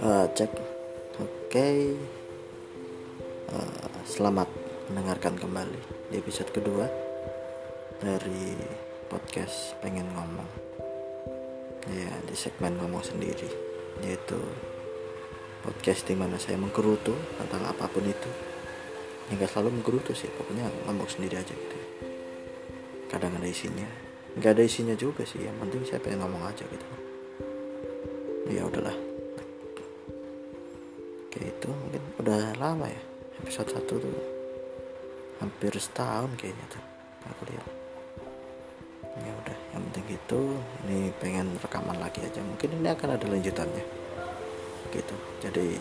uh, cek. Oke. Okay. uh, selamat mendengarkan kembali di episode kedua dari podcast pengen ngomong. Ya di segmen ngomong sendiri yaitu podcast di mana saya menggerutu tentang apa pun itu. Nggak selalu menggerutu sih pokoknya ngomong sendiri aja gitu. Kadang ada isinya nggak ada isinya juga sih yang penting saya pengen ngomong aja gitu. Ya udahlah. Kayak itu mungkin udah lama ya episode 1 tuh. Hampir setahun kayaknya tuh aku lihat. Ya udah yang penting gitu. Ini pengen rekaman lagi aja. Mungkin ini akan ada lanjutannya. Gitu. Jadi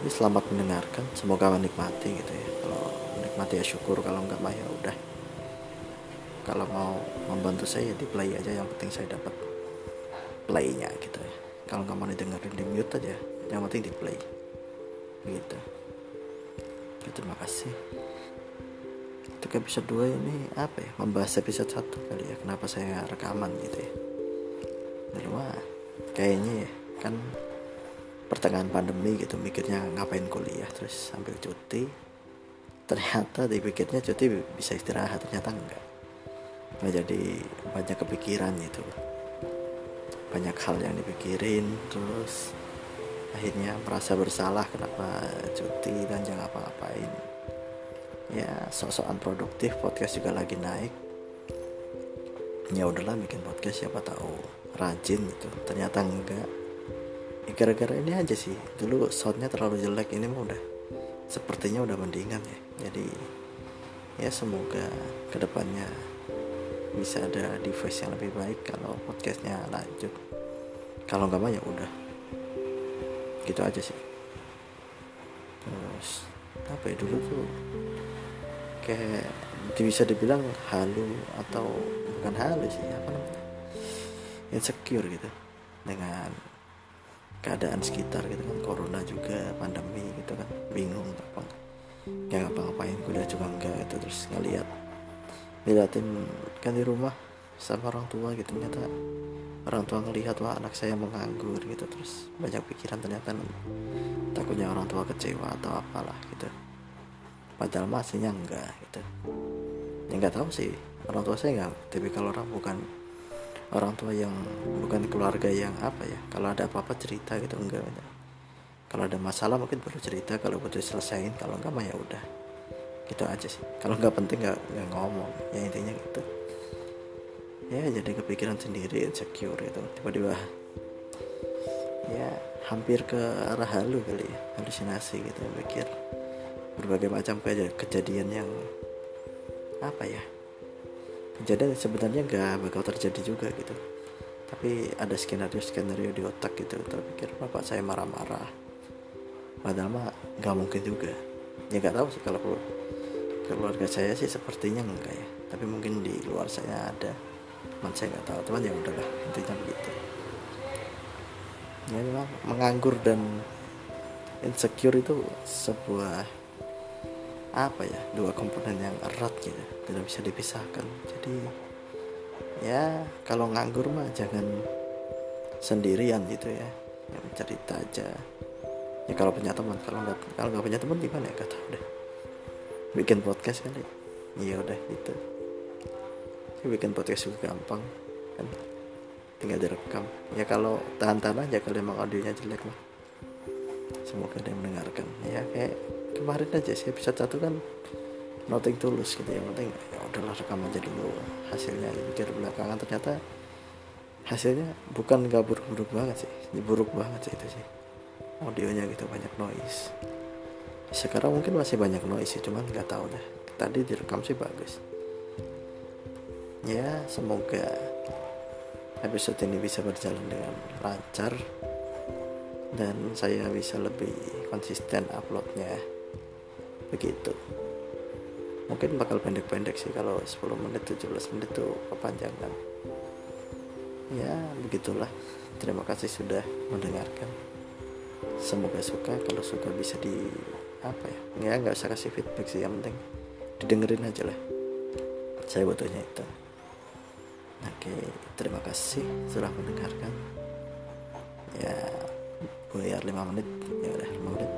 ini selamat mendengarkan. Semoga menikmati gitu ya. Kalau menikmati ya syukur kalau enggak mah ya udah kalau mau membantu saya di play aja. Yang penting saya dapat playnya gitu ya. Kalau nggak mau didengerin di mute aja. Yang penting di play. Gitu. Ya, terima kasih. Untuk episode 2 ini apa ya? Membahas episode 1 kali ya. Kenapa saya rekaman gitu ya. Rumah kayaknya ya. Kan pertengahan pandemi gitu mikirnya ngapain kuliah terus sambil cuti. Ternyata dipikirnya cuti bisa istirahat ternyata enggak nah, jadi banyak kepikiran gitu. Banyak hal yang dipikirin terus akhirnya merasa bersalah kenapa cuti dan jangan apa-apain ya sok-sokan produktif podcast juga lagi naik. Ya udahlah bikin podcast siapa tahu rajin gitu. Ternyata enggak. Ya, gara-gara ini aja sih. Dulu soundnya terlalu jelek ini mah udah sepertinya udah mendingan ya. Jadi ya semoga ke depannya bisa ada device yang lebih baik kalau podcastnya lanjut. Kalau nggak mah ya udah. Gitu aja sih. Terus apa ya dulu tuh kayak bisa dibilang halu atau bukan halu sih apa namanya? Insecure gitu dengan keadaan sekitar gitu kan corona juga pandemi gitu kan bingung apa nggak? Ngapa-ngapain kuliah juga enggak gitu terus ngeliat diliatin kan di rumah sama orang tua gitu ternyata orang tua ngelihat wah anak saya menganggur gitu. Terus banyak pikiran ternyata takutnya orang tua kecewa atau apalah gitu. Padahal masihnya enggak gitu. Ya nggak tahu sih. Orang tua saya nggak tapi kalau orang bukan orang tua yang bukan keluarga yang apa ya kalau ada apa-apa cerita gitu enggak gitu. kalau ada masalah mungkin perlu cerita kalau butuh selesaiin kalau enggak mah ya udah gitu aja sih. Kalau nggak penting nggak ngomong. Ya intinya gitu. Ya jadi kepikiran sendiri insecure itu tiba-tiba ya hampir ke arah halu kali ya. Halusinasi gitu pikir berbagai macam kejadian yang apa ya? Kejadian sebenarnya nggak bakal terjadi juga gitu. Tapi ada skenario skenario di otak gitu terpikir bapak saya marah-marah. Padahal mah nggak mungkin juga. Ya nggak tahu sih kalau keluarga saya sih sepertinya enggak ya. Tapi mungkin di luar saya ada. Teman saya nggak tahu. Teman ya udahlah intinya begitu. Ya memang menganggur dan insecure itu sebuah apa ya dua komponen yang erat gitu. Tidak bisa dipisahkan. Jadi ya kalau nganggur mah jangan sendirian gitu ya. Yang cerita aja. Ya kalau punya teman kalau nggak kalau nggak punya teman gimana ya? Kata udah bikin podcast kali. Iya udah gitu. Bikin podcast juga gampang kan? Tinggal direkam. Ya kalau tahan-tahan aja kalau emang audionya jelek mah. Semoga ada yang mendengarkan. Ya kayak kemarin aja sih episode satu kan noting tulus gitu. Ya penting ya udahlah rekam aja dulu hasilnya. Pikir belakangan ternyata hasilnya bukan gak buruk-buruk banget sih. Buruk banget sih itu sih. Audionya gitu banyak noise sekarang mungkin masih banyak noise cuman nggak tahu deh. Tadi direkam sih bagus. Ya semoga episode ini bisa berjalan dengan lancar dan saya bisa lebih konsisten uploadnya. Begitu. Mungkin bakal pendek-pendek sih kalau 10 menit 17 menit tuh kepanjangan. Ya begitulah. Terima kasih sudah mendengarkan. Semoga suka kalau suka bisa di apa ya? Ya nggak usah kasih feedback sih yang penting didengerin aja lah. Saya butuhnya itu. Oke terima kasih sudah mendengarkan. Ya bayar 5 menit. Ya udah 5 menit